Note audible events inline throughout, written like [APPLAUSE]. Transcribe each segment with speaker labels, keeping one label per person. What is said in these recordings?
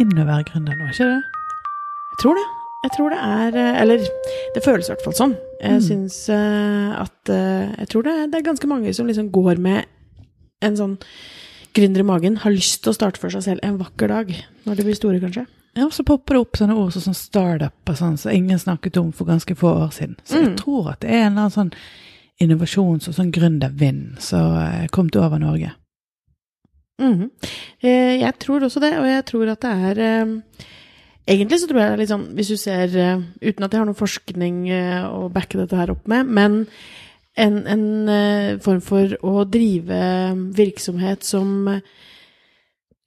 Speaker 1: Det er inn å være gründer nå, ikke det?
Speaker 2: Jeg tror det. Jeg tror det er eh, Eller det føles i hvert fall sånn. Jeg
Speaker 1: Mm.
Speaker 2: syns eh, at eh, Jeg tror det, det er ganske mange som liksom går med en sånn gründer i magen, har lyst til å starte for seg selv en vakker dag. Når de blir store, kanskje.
Speaker 1: Ja, og så popper det opp sånne ord som sånn startup og sånn, som ingen snakket om for ganske få år siden. Så jeg
Speaker 2: Mm.
Speaker 1: tror at det er en eller annen sånn innovasjons- og sånn gründervind som kom kommet over Norge.
Speaker 2: Eh, jeg tror også det, og jeg tror at det er eh, Egentlig så tror jeg litt sånn, hvis du ser eh, Uten at jeg har noe forskning å backe dette her opp med, men en, en form for å drive virksomhet som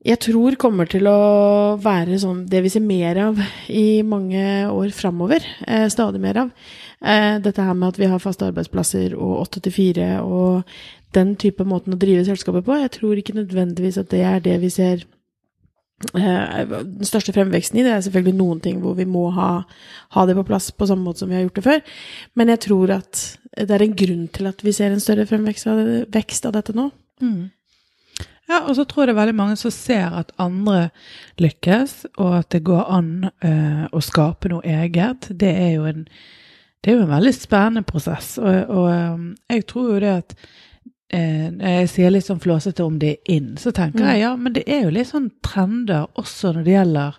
Speaker 2: jeg tror kommer til å være sånn det vi ser mer av i mange år framover. Eh, stadig mer av. Eh, dette her med at vi har faste arbeidsplasser og åtte til fire og den type måten å drive selskapet på. Jeg tror ikke nødvendigvis at det er det vi ser eh, den største fremveksten i. Det er selvfølgelig noen ting hvor vi må ha, ha det på plass på samme måte som vi har gjort det før. Men jeg tror at det er en grunn til at vi ser en større fremvekst av, vekst av dette nå.
Speaker 1: Ja, og så tror jeg det er veldig mange som ser at andre lykkes, og at det går an uh, å skape noe eget. Det er jo en, det er jo en veldig spennende prosess. Og, og um, jeg tror jo det at jeg sier litt sånn flåsete om det er inn, så tenker
Speaker 2: Mm.
Speaker 1: jeg ja, men det er jo litt sånn trender også når det gjelder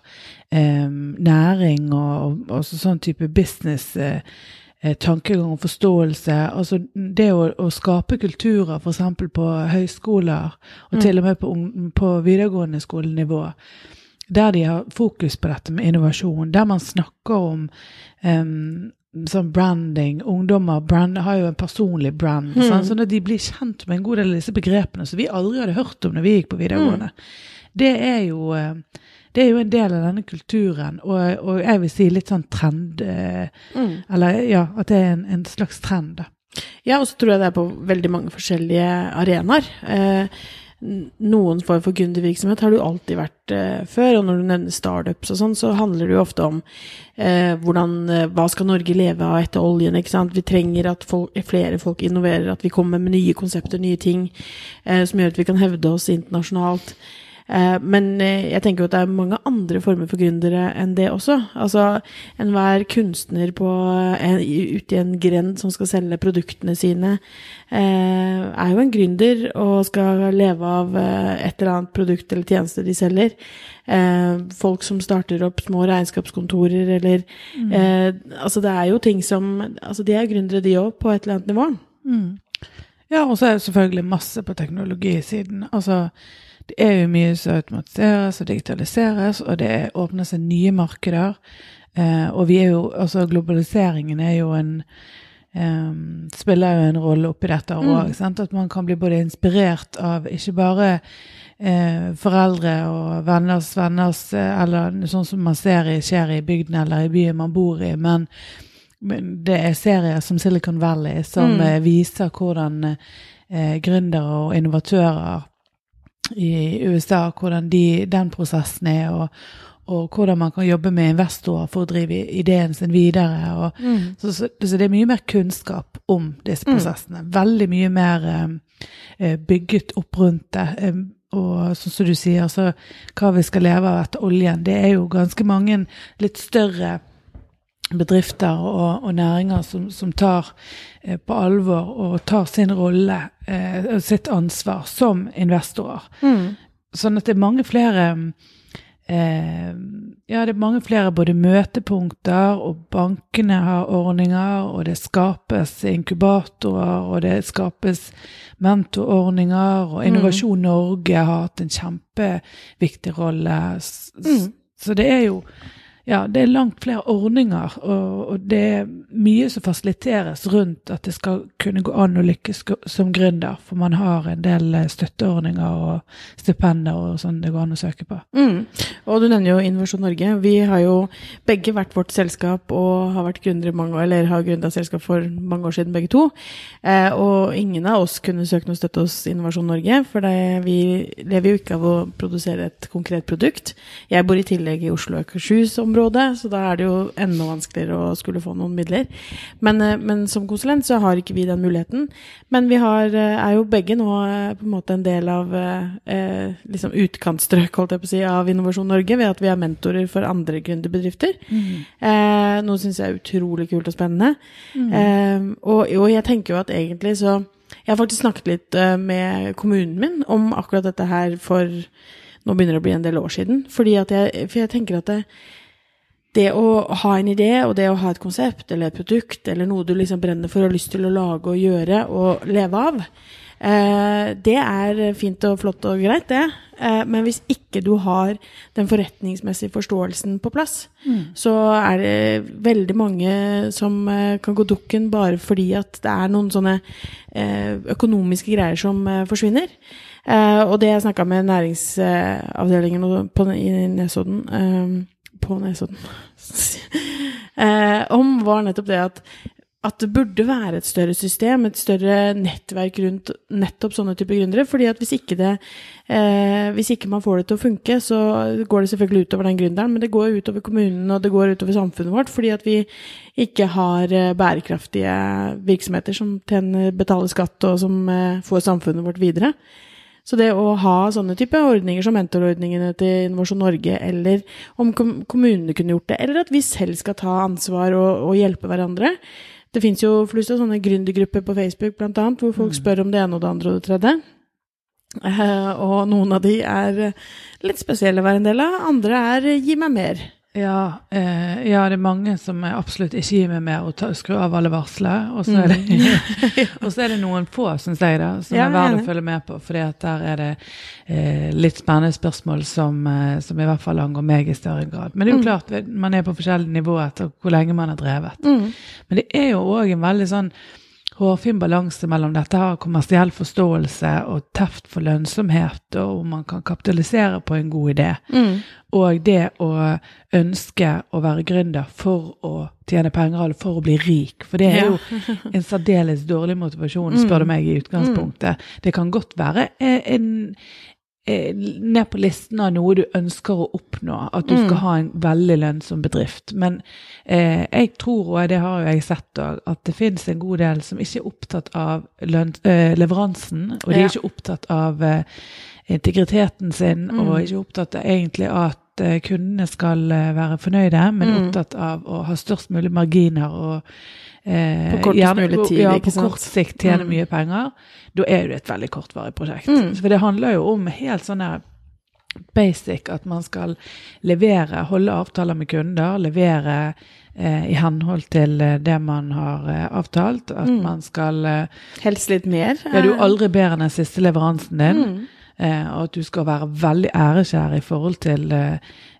Speaker 1: eh, næring og, og, og sånn type business. Eh, eh, tankegang og forståelse. Altså det å, å skape kulturer f.eks. på høyskoler, og
Speaker 2: Mm.
Speaker 1: til og med på, på videregående skolenivå, der de har fokus på dette med innovasjon, der man snakker om em, sånn branding. Ungdommer brand, har jo en personlig brand,
Speaker 2: Mm.
Speaker 1: Sånn, sånn at de blir kjent med en god del av disse begrepene som vi aldri hadde hørt om når vi gikk på videregående. Det er jo eh, det er jo en del av denne kulturen, og, og jeg vil si litt sånn trend mm. Eller ja, at det er en, en slags trend, da.
Speaker 2: Ja, og så tror jeg det er på veldig mange forskjellige arenaer. Eh, noen form for gründervirksomhet har du alltid vært eh, før, og når du nevner startups og sånn, så handler det jo ofte om eh, hvordan, eh, hva skal Norge leve av etter oljen, ikke sant? Vi trenger at folk, flere folk innoverer, at vi kommer med nye konsepter, nye ting, eh, som gjør at vi kan hevde oss internasjonalt. Eh, Men eh, jeg tenker jo at det er mange andre former for gründere enn det også. Altså enhver kunstner på en, ute i en grend som skal selge produktene sine, eh, er jo en gründer og skal leve av et eller annet produkt eller tjeneste de selger. Folk som starter opp små regnskapskontorer eller mm. Altså det er jo ting som Altså de er gründere de òg, på et eller annet nivå.
Speaker 1: Mm. Ja, og så er det selvfølgelig masse på teknologisiden. Altså, det er jo mye som automatiseres og digitaliseres, og det åpner seg nye markeder. Eh, og vi er jo Altså, globaliseringen er jo en eh, Spiller jo en rolle oppi dette òg. At man kan bli både inspirert av ikke bare eh, foreldre og venners venners, eh, eller sånn som man ser i, skjer i bygden eller i byen man bor i, men men det er serier som Silicon Valley som
Speaker 2: Mm.
Speaker 1: eh, viser hvordan eh, gründere og innovatører i USA, hvordan de, den prosessen er, og, og hvordan man kan jobbe med investorer for å drive ideen sin videre. Og, så, så, så det er mye mer kunnskap om disse prosessene. Veldig mye mer eh, eh, bygget opp rundt det. Eh, og sånn som du sier, så hva vi skal leve av etter oljen, det er jo ganske mange litt større bedrifter og, og næringer som, som tar eh, på alvor og tar sin rolle eh, og sitt ansvar som investorer. Sånn at det er mange flere eh, Ja, det er mange flere både møtepunkter, og bankene har ordninger, og det skapes inkubatorer, og det skapes mentorordninger, og Innovasjon Norge har hatt en kjempeviktig rolle. S- Så det er jo ja, det er langt flere ordninger, og, og det er mye som fasiliteres rundt at det skal kunne gå an å lykkes som gründer, for man har en del eh, støtteordninger og stipender og sånn det går an å søke på.
Speaker 2: Mm. Og du nevner jo Innovasjon Norge. Vi har jo begge vært vårt selskap og har vært gründere i mange år, eller har gründa selskap for mange år siden begge to. Eh, og ingen av oss kunne søkt noe støtte hos Innovasjon Norge, for det, vi lever jo ikke av å produsere et konkret produkt. Jeg bor i tillegg i Oslo og Akershus-området, området, så da er det jo enda vanskeligere å skulle få noen midler. Men, eh, men som konsulent så har ikke vi den muligheten. Men vi har, eh, er jo begge nå eh, på en måte en del av eh, liksom utkantstrøk, holdt jeg på å si, av Innovasjon Norge, ved at vi er mentorer for andre gründerbedrifter. Mm. Eh, noe syns jeg er utrolig kult og spennende. Mm. Eh, og, og jeg tenker jo at egentlig så Jeg har faktisk snakket litt med kommunen min om akkurat dette her for nå begynner det å bli en del år siden. Fordi at jeg, for jeg tenker at det, det å ha en idé, og det å ha et konsept eller et produkt, eller noe du liksom brenner for og har lyst til å lage og gjøre og leve av, eh, det er fint og flott og greit, det. Eh, men hvis ikke du har den forretningsmessige forståelsen på plass, mm. så er det veldig mange som eh, kan gå dukken bare fordi at det er noen sånne eh, økonomiske greier som eh, forsvinner. Uh, og det jeg snakka med næringsavdelingen på, i Nesodden På Nesodden eh, om, var nettopp det at, at det burde være et større system, et større nettverk rundt nettopp sånne typer gründere. fordi at hvis ikke, det, hvis ikke man får det til å funke, så går det selvfølgelig utover den gründeren, men det går utover kommunen og det går utover samfunnet vårt, fordi at vi ikke har bærekraftige virksomheter som tjener, betaler skatt og som får samfunnet vårt videre. Så det å ha sånne type ordninger som mentorordningene til Innovasjon Norge, eller om kommunene kunne gjort det, eller at vi selv skal ta ansvar og, og hjelpe hverandre Det fins jo flust av sånne gründergrupper på Facebook, blant annet, hvor folk mm. spør om det ene og det andre og det tredje. Uh, og noen av de er litt spesielle å være en del av, andre er gi meg mer.
Speaker 1: Ja, eh, ja, det er mange som absolutt ikke gir meg mer å skru av alle varsler. Og så er, mm. [LAUGHS] er, det noen få, syns jeg, da, som ja, er verdt å følge med på. For der er det eh, litt spennende spørsmål som, eh, som, i hvert fall angår meg i større grad. Men det er jo mm. klart, man er på forskjellige nivåer etter hvor lenge man har drevet. Mm. Men det er jo òg en veldig sånn hårfin balanse mellom dette her kommersiell forståelse og teft for lønnsomhet, og om man kan kapitalisere på en god idé, mm. og det å ønske å være gründer for å tjene penger eller for å bli rik. For det er jo en særdeles dårlig motivasjon, spør du mm. meg, i utgangspunktet. Mm. Det kan godt være en, Eh, ned på listen av noe du ønsker å oppnå. At du mm. skal ha en veldig lønnsom bedrift. Men eh, jeg tror, og det har jo jeg sett òg, at det finnes en god del som ikke er opptatt av eh, leveransen. Og de er ikke opptatt av eh, integriteten sin, mm. og ikke opptatt av egentlig at eh, kundene skal eh, være fornøyde, men mm. opptatt av å ha størst mulig marginer og
Speaker 2: eh, på kortest mulig tid,
Speaker 1: ja, på kort sikt tjene mm. mye penger, da er det et veldig kortvarig prosjekt. Mm. For det handler jo om helt sånn basic at man skal levere, holde avtaler med kunder, levere eh, i henhold til eh, det man har eh, avtalt. At mm. man skal eh,
Speaker 2: Helst litt mer.
Speaker 1: Ja, du er aldri bedre enn den siste leveransen din. Eh, og at du skal være veldig æreskjær i forhold til eh,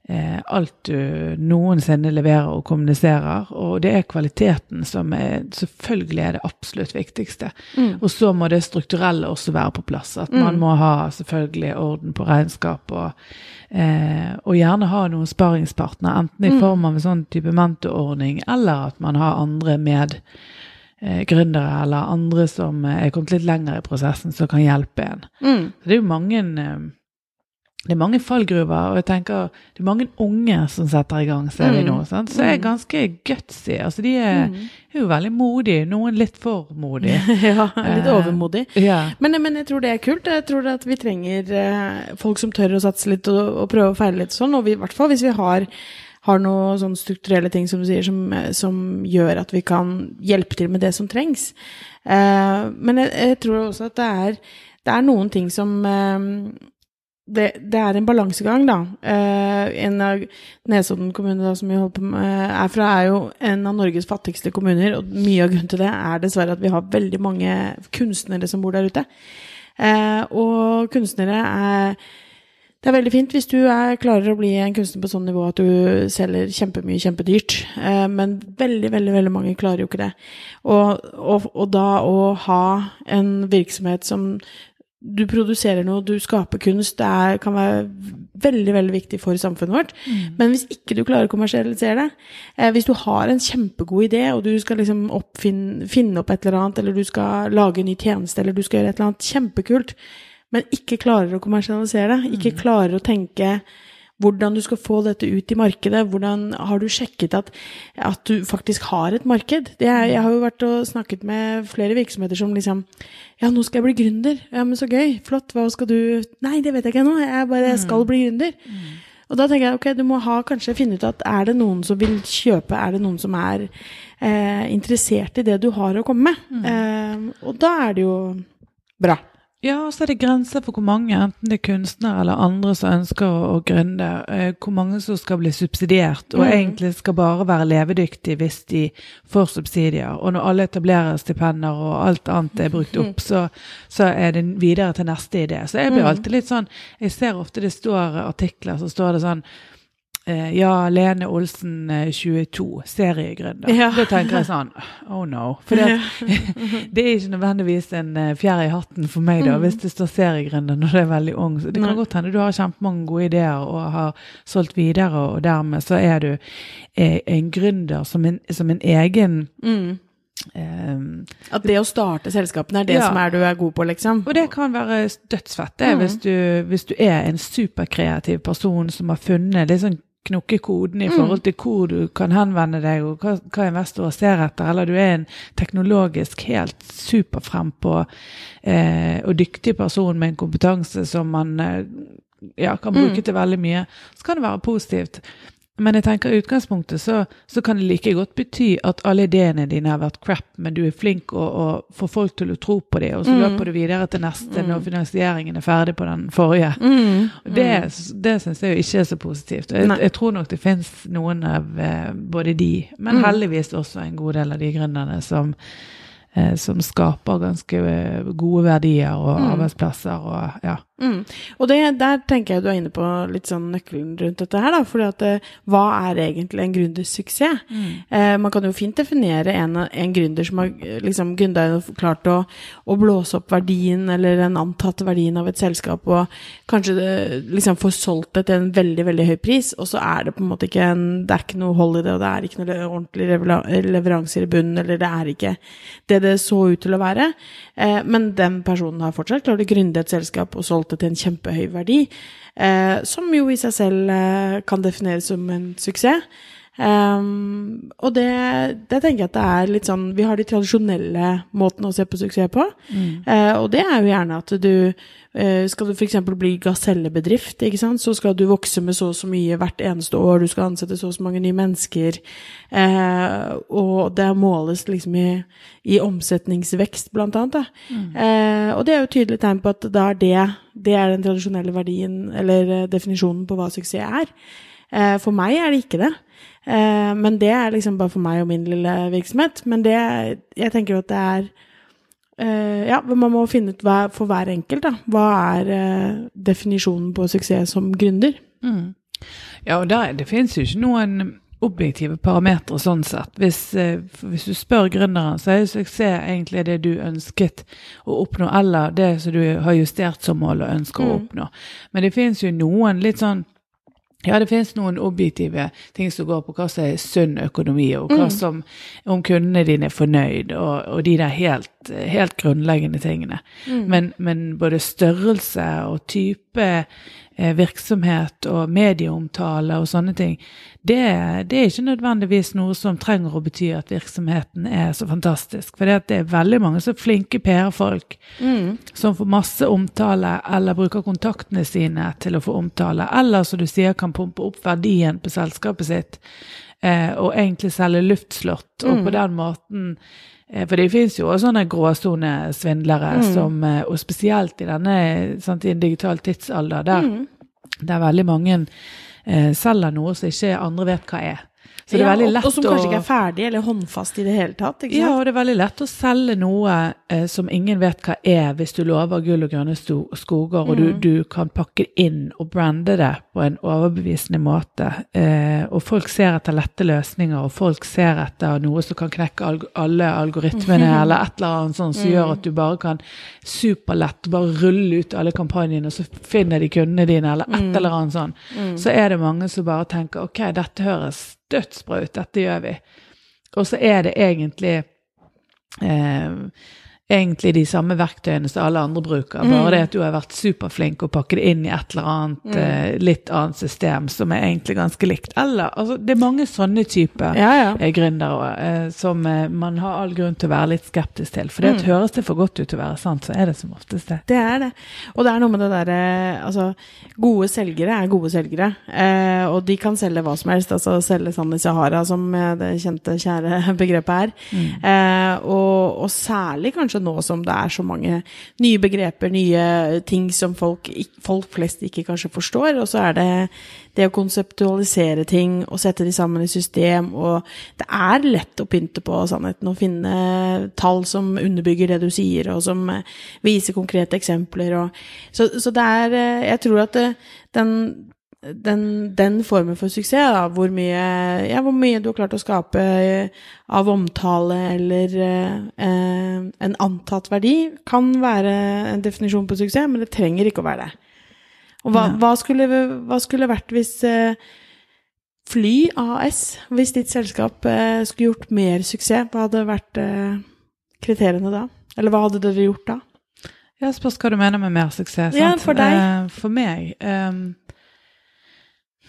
Speaker 1: eh, alt du noensinne leverer og kommuniserer. Og det er kvaliteten som er selvfølgelig er det absolutt viktigste. Mm. Og så må det strukturelle også være på plass. At man mm. må ha selvfølgelig orden på regnskap og, eh, og gjerne ha noen sparingspartner, enten i mm. form av en sånn type mentorordning, eller at man har andre med gründere eller andre som er kommet litt lenger i prosessen, som kan hjelpe en. Mm. Så det er jo mange eh, det er mange fallgruver, og jeg tenker det er mange unge som setter i gang, ser vi mm. nå. Sant? Så er mm. ganske gutsy. Altså, de er, mm. er, jo veldig modige. Noen litt for modige. [LAUGHS]
Speaker 2: ja, litt overmodige. Uh, yeah. men, men, jeg tror det er kult. Jeg tror at vi trenger folk som tør å satse litt og, og prøve å feile litt sånn. Og i hvert fall hvis vi har, har noen sånne strukturelle ting som du sier, som, som, gjør at vi kan hjelpe til med det som trengs. Eh, men jeg, jeg, tror også at det er, det er noen ting som det, det, er en balansegang, da. Eh, en av Nesodden kommune da, som vi holder på med, er fra, er jo en av Norges fattigste kommuner. Og mye av grunnen til det er dessverre at vi har veldig mange kunstnere som bor der ute. Eh, og kunstnere er Det er veldig fint hvis du er, klarer å bli en kunstner på sånn nivå at du selger kjempemye, kjempedyrt. Eh, men veldig, veldig veldig mange klarer jo ikke det. Og, og, og da å ha en virksomhet som du produserer noe, du skaper kunst, det er, kan være veldig veldig viktig for samfunnet vårt. Mm. Men hvis ikke du klarer å kommersialisere det, eh, hvis du har en kjempegod idé, og du skal liksom oppfinne, finne opp et eller annet, eller du skal lage en ny tjeneste, eller du skal gjøre et eller annet kjempekult, men ikke klarer å kommersialisere det, ikke mm. klarer å tenke hvordan du skal få dette ut i markedet. Hvordan har du sjekket at, at du faktisk har et marked? Det er, jeg har jo vært og snakket med flere virksomheter som liksom Ja, nå skal jeg bli gründer. Ja, men så gøy. Flott. Hva skal du Nei, det vet jeg ikke ennå. Jeg bare skal bli gründer. Og da tenker jeg ok, du må ha, kanskje finne ut at er det noen som vil kjøpe, er det noen som er eh, interessert i det du har å komme med? Eh, og da er det jo bra.
Speaker 1: Ja, og så er det grenser for hvor mange, enten det er kunstnere eller andre som ønsker å, å gründe, eh, hvor mange som skal bli subsidiert, og
Speaker 2: Mm.
Speaker 1: egentlig skal bare være levedyktige hvis de får subsidier. Og når alle etablerer stipender og alt annet er brukt opp, så, så er det videre til neste idé. Så jeg blir
Speaker 2: Mm.
Speaker 1: alltid litt sånn Jeg ser ofte det står artikler, så står det sånn ja, Lene Olsen, eh, 22, seriegründer.
Speaker 2: Ja.
Speaker 1: Da tenker jeg sånn Oh no. For det, [LAUGHS] det er ikke nødvendigvis en eh, fjær i hatten for meg, da, hvis det står seriegründer når du er veldig ung. Så det kan
Speaker 2: Mm.
Speaker 1: Godt hende du har kjempemange gode ideer og har solgt videre, og dermed så er du eh, en gründer som en, som en egen
Speaker 2: Mm.
Speaker 1: Um,
Speaker 2: At det å starte selskapene er det
Speaker 1: Ja.
Speaker 2: som er du er god på, liksom.
Speaker 1: Og det kan være dødsfett, det,
Speaker 2: Mm.
Speaker 1: hvis, du, hvis du er en superkreativ person som har funnet litt sånn knokkekoden i
Speaker 2: Mm.
Speaker 1: forhold til hvor du kan henvende deg, og hva, hva investorer ser etter, eller du er en teknologisk helt superfrempå eh, og dyktig person med en kompetanse som man eh, ja, kan bruke
Speaker 2: Mm.
Speaker 1: til veldig mye, så kan det være positivt. Men jeg tenker i utgangspunktet så, så kan det like godt bety at alle ideene dine har vært crap, men du er flink og, og får folk til å tro på dem, og så
Speaker 2: Mm.
Speaker 1: løper du videre til neste når finansieringen er ferdig på den forrige.
Speaker 2: Mm.
Speaker 1: Det, det syns jeg jo ikke er så positivt. Jeg, jeg tror nok det finnes noen av eh, både de, men
Speaker 2: Mm.
Speaker 1: heldigvis også en god del av de gründerne som, eh, som skaper ganske eh, gode verdier og
Speaker 2: Mm.
Speaker 1: arbeidsplasser og ja.
Speaker 2: Mm. Og det, der tenker jeg du er inne på litt sånn nøkkelen rundt dette her, da. Fordi at eh, hva er egentlig en gründers suksess? Eh, man kan jo fint definere en, en gründer som har eh, liksom klart å, å blåse opp verdien, eller den antatte verdien av et selskap, og kanskje det, liksom får solgt det til en veldig, veldig høy pris, og så er det på en måte ikke en Det er ikke noe hold i det, og det er ikke noe ordentlig leveranser i bunnen, eller det er ikke det det så ut til å være. Eh, men den personen har fortsatt klart å gründe et selskap og solgt det til en kjempehøy verdi, eh, som jo i seg selv eh, kan defineres som en suksess. Um, og det, det tenker jeg at det er litt sånn Vi har de tradisjonelle måtene å se på suksess på. Eh, og det er jo gjerne at du uh, Skal du f.eks. bli gasellebedrift, ikke sant? så skal du vokse med så og så mye hvert eneste år. Du skal ansette så og så mange nye mennesker. Uh, og det måles liksom i, i omsetningsvekst, blant annet. Eh, og det er jo et tydelig tegn på at da er det, det er den tradisjonelle verdien, eller definisjonen på hva suksess er. For meg er det ikke det. Eh, men det er liksom bare for meg og min lille virksomhet. Men det, jeg tenker jo at det er eh, Ja, man må finne ut hva, for hver enkelt, da. Hva er eh, definisjonen på suksess som gründer?
Speaker 1: Mm. Ja, og der, det finnes jo ikke noen objektive parametere sånn sett. Hvis, hvis du spør gründeren, så er jo suksess egentlig det du ønsket å oppnå, eller det som du har justert som mål og ønsker å
Speaker 2: Mm.
Speaker 1: oppnå. Men det finnes jo noen litt sånn ja, det finnes noen objektive ting som går på hva som er sunn økonomi, og hva
Speaker 2: Mm.
Speaker 1: som, om kundene dine er fornøyd, og, og de der helt, helt grunnleggende tingene.
Speaker 2: Mm.
Speaker 1: Men, men både størrelse og type virksomhet og medieomtale og sånne ting, det, det er ikke nødvendigvis noe som trenger å bety at virksomheten er så fantastisk. For det er veldig mange så flinke PR-folk
Speaker 2: Mm.
Speaker 1: som får masse omtale, eller bruker kontaktene sine til å få omtale, eller som du sier kan pumpe opp verdien på selskapet sitt, eh, og egentlig selge luftslott, og
Speaker 2: Mm.
Speaker 1: på den måten eh, For det finnes jo også sånne gråsonesvindlere,
Speaker 2: Mm.
Speaker 1: som, eh, og spesielt i denne sant, i en digital tidsalder, der,
Speaker 2: Mm.
Speaker 1: der veldig mange eh, selger noe som ikke andre vet hva er. Så det er veldig
Speaker 2: og-
Speaker 1: å...
Speaker 2: Og som kanskje ikke er ferdig eller håndfast i det hele tatt.
Speaker 1: ja, og det er veldig lett å selge noe eh, som ingen vet hva er, hvis du lover gull og grønne skoger, og du,
Speaker 2: Mm.
Speaker 1: du kan pakke det inn og brande det på en overbevisende måte. Eh, og folk ser etter lette løsninger, og folk ser etter noe som kan knekke alg alle algoritmene, [LAUGHS] eller et eller annet sånt som
Speaker 2: Mm.
Speaker 1: gjør at du bare kan superlett bare rulle ut alle kampanjene, og så finner de kundene dine, eller et
Speaker 2: Mm.
Speaker 1: eller annet sånt.
Speaker 2: Mm.
Speaker 1: Så er det mange som bare tenker ok, dette høres dødsbra ut, dette gjør vi. Og så er det egentlig eh, egentlig de samme verktøyene som alle andre bruker, bare det at du har vært superflink å pakke det inn i et eller annet eh, litt annet system som er egentlig ganske likt. Eller, altså, det er mange sånne typer
Speaker 2: Ja, ja.
Speaker 1: eh, gründere eh, som eh, man har all grunn til å være litt skeptisk til. For det at høres det for godt ut til å være sant, så er det som oftest det.
Speaker 2: Det er det. Og det er noe med det derre Altså, gode selgere er gode selgere. Eh, og de kan selge hva som helst. Altså selge sand i Sahara, som det kjente, kjære [LAUGHS] begrepet er. Eh, og, og særlig kanskje nå som det er så mange nye begreper, nye ting som folk, folk flest ikke kanskje forstår. Og så er det det å konseptualisere ting og sette de sammen i system. Og det er lett å pynte på sannheten og finne tall som underbygger det du sier, og som eh, viser konkrete eksempler. Og, så, så det er eh, Jeg tror at det, den den, den formen for suksess, da, hvor mye, ja, hvor mye du har klart å skape eh, av omtale eller eh, en antatt verdi, kan være en definisjon på suksess, men det trenger ikke å være det. Og hva,
Speaker 1: Ja.
Speaker 2: hva, skulle, hva skulle vært hvis eh, Fly AS, hvis ditt selskap eh, skulle gjort mer suksess, hva hadde vært eh, kriteriene da? Eller hva hadde dere gjort da?
Speaker 1: Ja, spørs hva du mener med mer suksess. Sant?
Speaker 2: Ja, for deg.
Speaker 1: Eh, for meg ehm,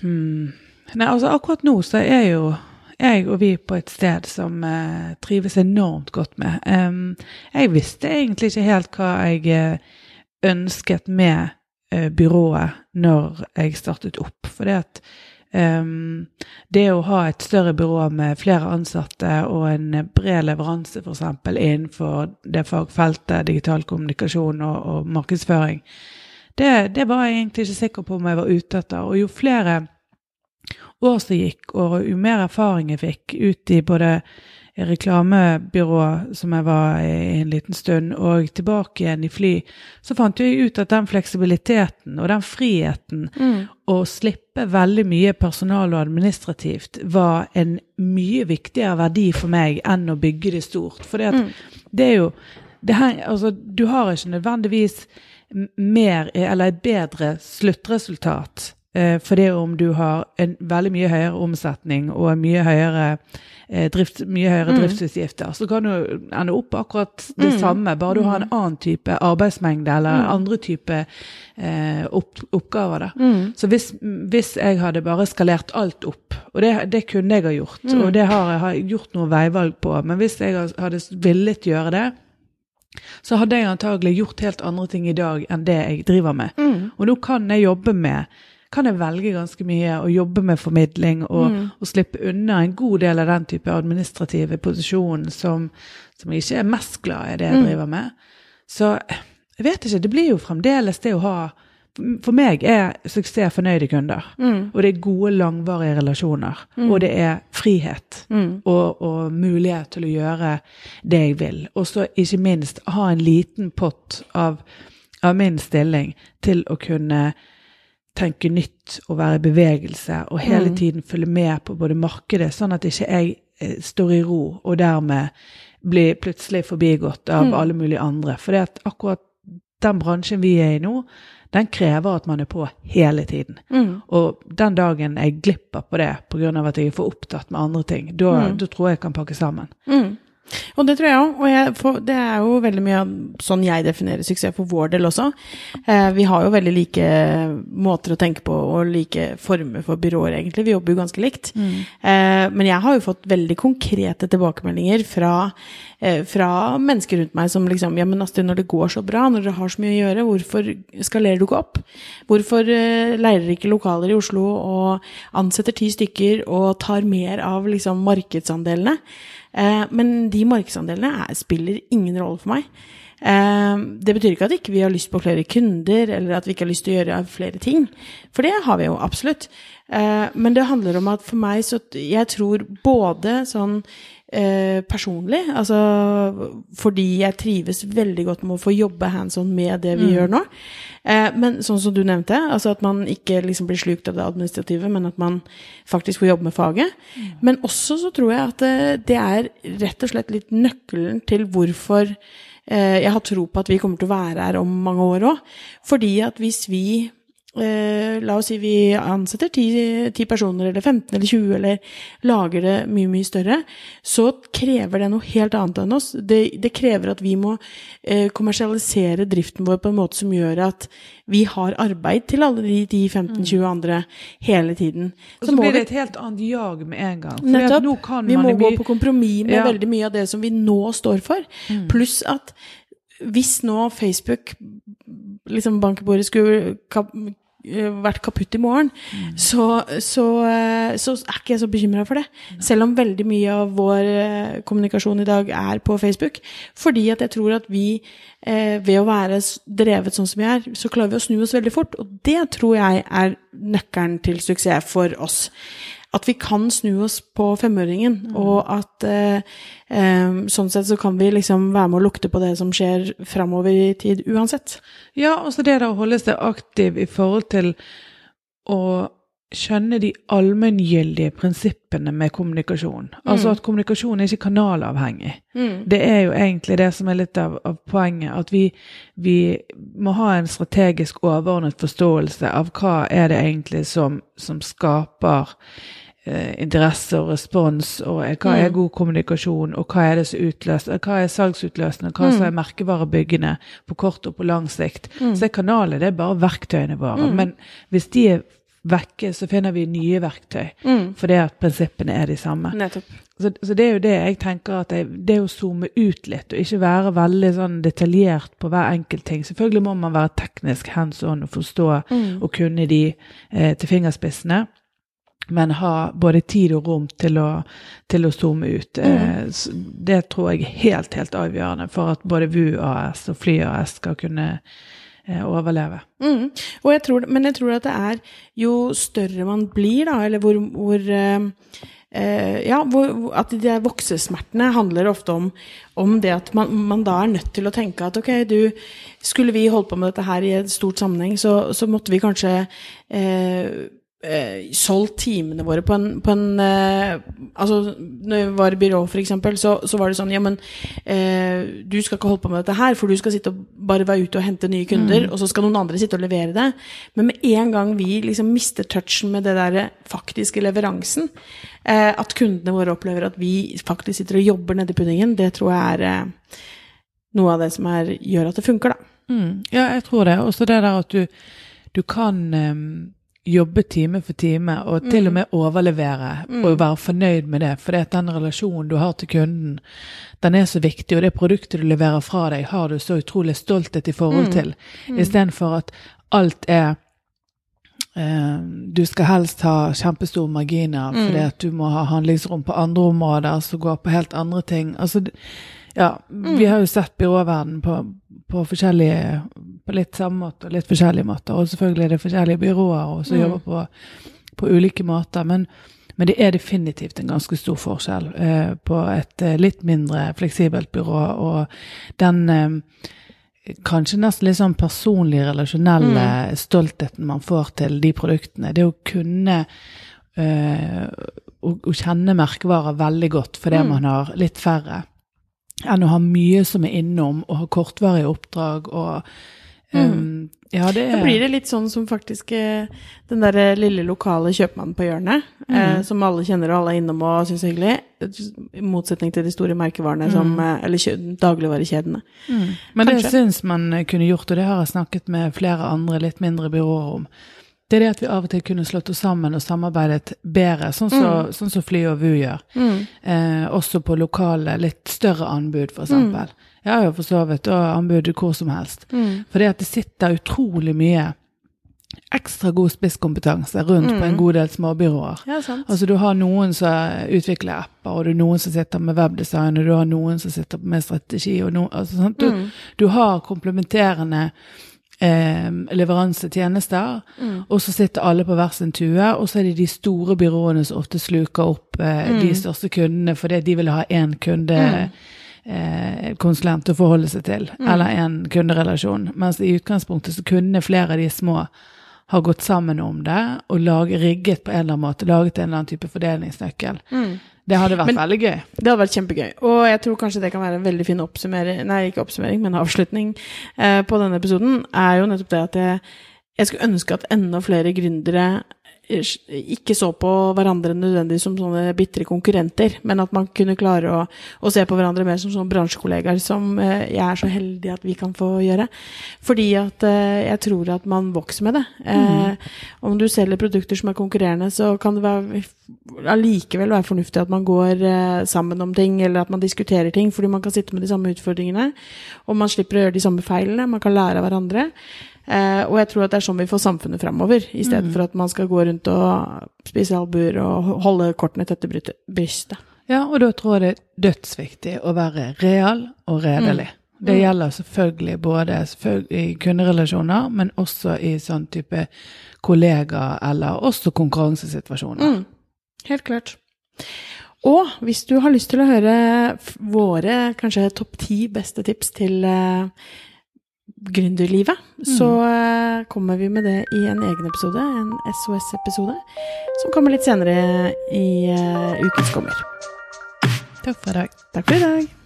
Speaker 1: hmm. Nei, altså akkurat nå så er jo jeg og vi på et sted som eh, trives enormt godt med. Um, jeg visste egentlig ikke helt hva jeg eh, ønsket med eh, byrået når jeg startet opp. For det at um, det å ha et større byrå med flere ansatte og en bred leveranse f.eks. innenfor det fagfeltet digital kommunikasjon og, og markedsføring, det, det var jeg egentlig ikke sikker på om jeg var ute etter. Og jo flere år som gikk, og jo mer erfaring jeg fikk ut i både reklamebyrå, som jeg var i en liten stund, og tilbake igjen i fly, så fant jeg ut at den fleksibiliteten og den friheten å slippe veldig mye personal og administrativt var en mye viktigere verdi for meg enn å bygge det stort. For det, det er jo her, altså, Du har ikke nødvendigvis mer eller et bedre sluttresultat eh, for det om du har en veldig mye høyere omsetning og mye høyere eh, drift, mye høyere driftsutgifter, så kan du ende opp akkurat det samme, bare du har en annen type arbeidsmengde eller andre type eh, opp, oppgaver. Da. Så hvis, hvis jeg hadde bare skalert alt opp, og det, det kunne jeg ha gjort, og det har jeg har gjort noe veivalg på, men hvis jeg hadde villet gjøre det, så hadde jeg antagelig gjort helt andre ting i dag enn det jeg driver med. Og nå kan jeg jobbe med kan jeg velge ganske mye og jobbe med formidling og, og slippe unna en god del av den type administrative posisjonen som, som jeg ikke er mest glad i det jeg driver med. Så jeg vet ikke, det blir jo fremdeles det å ha For meg er suksess fornøyde kunder. Og det er gode, langvarige relasjoner. Og det er frihet. Og, og mulighet til å gjøre det jeg vil. Og så ikke minst ha en liten pott av, av min stilling til å kunne tenke nytt og være i bevegelse og hele tiden følge med på både markedet, sånn at ikke jeg eh, står i ro og dermed blir plutselig forbigått av alle mulige andre. For det at akkurat den bransjen vi er i nå, den krever at man er på hele tiden. Og den dagen jeg glipper på det pga. at jeg er for opptatt med andre ting, da, mm. tror jeg jeg kan pakke sammen.
Speaker 2: Og det tror jeg òg. Og jeg, for, det er jo veldig mye av sånn jeg definerer suksess for vår del også. Eh, vi har jo veldig like måter å tenke på og like former for byråer, egentlig. Vi jobber jo ganske likt. Eh, men jeg har jo fått veldig konkrete tilbakemeldinger fra, eh, fra mennesker rundt meg som liksom Ja, men Astrid, når det går så bra, når dere har så mye å gjøre, hvorfor skalerer du ikke opp? Hvorfor eh, leier dere ikke lokaler i Oslo og ansetter ti stykker og tar mer av liksom markedsandelene? Eh, men de markedsandelene er, spiller ingen rolle for meg. Eh, det betyr ikke at ikke vi har lyst på flere kunder, eller at vi ikke har lyst til å gjøre flere ting. For det har vi jo absolutt. Eh, men det handler om at for meg så Jeg tror både sånn eh, personlig, altså fordi jeg trives veldig godt med å få jobbe hands on med det vi gjør nå. Eh, men sånn som du nevnte, altså at man ikke liksom blir slukt av det administrative, men at man faktisk får jobbe med faget. Men også så tror jeg at eh, det er rett og slett litt nøkkelen til hvorfor eh, jeg har tro på at vi kommer til å være her om mange år òg. Fordi at hvis vi eh, La oss si vi ansetter 10, 10 personer, eller 15 eller 20, eller lager det mye, mye større, så krever det noe helt annet enn oss. Det, det krever at vi må eh, kommersialisere driften vår på en måte som gjør at vi har arbeid til alle de 10-15-20 andre hele tiden.
Speaker 1: Og så blir det et helt annet jag med en gang.
Speaker 2: Nettopp. Vi må gå på kompromiss med
Speaker 1: Ja. Mm.
Speaker 2: veldig mye av det som vi nå står for. Pluss at hvis nå Facebook liksom bankbordet skulle vært kaputt i morgen,
Speaker 1: Mm.
Speaker 2: så, så, eh, så er ikke jeg så bekymra for det. Selv om veldig mye av vår eh, kommunikasjon i dag er på Facebook. Fordi at jeg tror at vi, eh, ved å være drevet sånn som vi er, så klarer vi å snu oss veldig fort. Og det tror jeg er nøkkelen til suksess for oss. At vi kan snu oss på femøringen, og at eh, eh, sånn sett så kan vi liksom være med å lukte på det som skjer framover i tid uansett.
Speaker 1: Ja, og så det der å holde seg aktiv i forhold til å skjønne de allmenngyldige prinsippene med kommunikasjon. Altså at kommunikasjon er ikke kanalavhengig. Det er jo egentlig det som er litt av, av poenget. At vi, vi må ha en strategisk overordnet forståelse av hva er det egentlig som, som skaper interesse og respons, og eh, hva er god kommunikasjon, og hva er det som utløser, hva er salgsutløsende, hva som er merkevarebyggende på kort og på lang sikt. Så er kanaler det er bare verktøyene våre. Men hvis de er vekke, så finner vi nye verktøy, fordi at prinsippene er de samme.
Speaker 2: Nettopp.
Speaker 1: Så, så det er jo det jeg tenker at jeg, det å zoome ut litt, og ikke være veldig sånn detaljert på hver enkelt ting. Selvfølgelig må man være teknisk hands on og forstå og kunne de eh, til fingerspissene. Men ha både tid og rom til å, til å zoome ut. Mm. det tror jeg er helt, helt avgjørende for at både VU AS og Fly AS skal kunne eh, overleve.
Speaker 2: Mm. Jeg tror, men jeg tror at det er jo større man blir, da, eller hvor, hvor eh, Ja, at de voksesmertene handler ofte om, om det at man, man da er nødt til å tenke at ok, du Skulle vi holdt på med dette her i et stort sammenheng, så, så måtte vi kanskje eh, eh, solgt timene våre på en, på en eh, Altså, når vi var i byrå, for eksempel, så, så var det sånn Ja, men eh, du skal ikke holde på med dette her, for du skal sitte og bare være ute og hente nye kunder, og så skal noen andre sitte og levere det. Men med en gang vi liksom mister touchen med det der faktiske leveransen, eh, at kundene våre opplever at vi faktisk sitter og jobber nedi puddingen, det tror jeg er eh, noe av det som er, gjør at det funker, da.
Speaker 1: Mm, ja, jeg tror det. Også det der at du, du kan em, jobbe time for time, og til og med overlevere, og være fornøyd med det. For den relasjonen du har til kunden, den er så viktig, og det produktet du leverer fra deg, har du så utrolig stolthet i forhold til. Istedenfor at alt er eh, du skal helst ha kjempestore marginer fordi at du må ha handlingsrom på andre områder som går på helt andre ting. Altså, ja, vi har jo sett byråverden på, på forskjellige på litt samme måte og litt forskjellige måter. Og selvfølgelig er det forskjellige byråer og som jobber på, på ulike måter. Men, men det er definitivt en ganske stor forskjell eh, på et eh, litt mindre fleksibelt byrå og den eh, kanskje nesten litt sånn personlig, relasjonelle stoltheten man får til de produktene. Det å kunne eh, å, å kjenne merkevarer veldig godt fordi man har litt færre, enn å ha mye som er innom og ha kortvarige oppdrag og um, Ja, det
Speaker 2: Da blir det litt sånn som faktisk eh, den der eh, lille lokale kjøpmannen på hjørnet, eh, som alle kjenner og alle er innom og syns er hyggelig, i motsetning til de store merkevarene som eh, Eller dagligvarekjedene.
Speaker 1: Mm. Men det
Speaker 2: Kanskje.
Speaker 1: syns man eh, kunne gjort, og det har jeg snakket med flere andre litt mindre byråer om. Det er det at vi av og til kunne slått oss sammen og samarbeidet bedre, sånn som sånn så Fly og VU gjør. Eh, også på lokale, litt større anbud, for eksempel. Har jo for så vidt og anbudet hvor som helst. For det at det sitter utrolig mye ekstra god spisskompetanse rundt på en god del småbyråer.
Speaker 2: Ja.
Speaker 1: Altså Du har noen som utvikler apper, og du har noen som sitter med webdesign, og du har noen som sitter med strategi. og no, altså, sant? Du, du har komplementerende eh, leveransetjenester, og så sitter alle på hver sin tue, og så er det de store byråene som ofte sluker opp eh, de største kundene fordi de vil ha én kunde. Eh, konsulent å forholde seg til, eller en kunderelasjon. Mens i utgangspunktet så kunne flere av de små ha gått sammen om det og lag, rigget på en eller annen måte, laget en eller annen type fordelingsnøkkel. Det hadde vært
Speaker 2: Men-
Speaker 1: veldig gøy.
Speaker 2: Det hadde vært kjempegøy. Og jeg tror kanskje det kan være en veldig fin oppsummering, nei, ikke oppsummering, men avslutning eh, på denne episoden, er jo nettopp det at jeg, jeg skulle ønske at enda flere gründere ikke så på hverandre nødvendigvis som sånne bitre konkurrenter, men at man kunne klare å, å, se på hverandre mer som sånne bransjekollegaer, som eh, jeg er så heldig at vi kan få gjøre. Fordi at eh, jeg tror at man vokser med det. Eh, mm. Om du selger produkter som er konkurrerende, så kan det være, allikevel være fornuftig at man går eh, sammen om ting, eller at man diskuterer ting, fordi man kan sitte med de samme utfordringene, og man slipper å gjøre de samme feilene, man kan lære av hverandre. Eh, og jeg tror at det er sånn vi får samfunnet framover, i stedet mm. for at man skal gå rundt og spise albuer og holde kortene tett til brystet.
Speaker 1: Ja, og da tror jeg det er dødsviktig å være real og redelig. Mm. Det mm. gjelder selvfølgelig både i kunderelasjoner, men også i sånn type kollega- eller også konkurransesituasjoner. Mm.
Speaker 2: Helt klart. Og hvis du har lyst til å høre våre kanskje topp ti beste tips til uh, gründerlivet, mm. så uh, kommer vi med det i en egen episode, en SOS-episode, som kommer litt senere i uh, ukens kommer.
Speaker 1: Takk for i dag.
Speaker 2: Takk for i dag.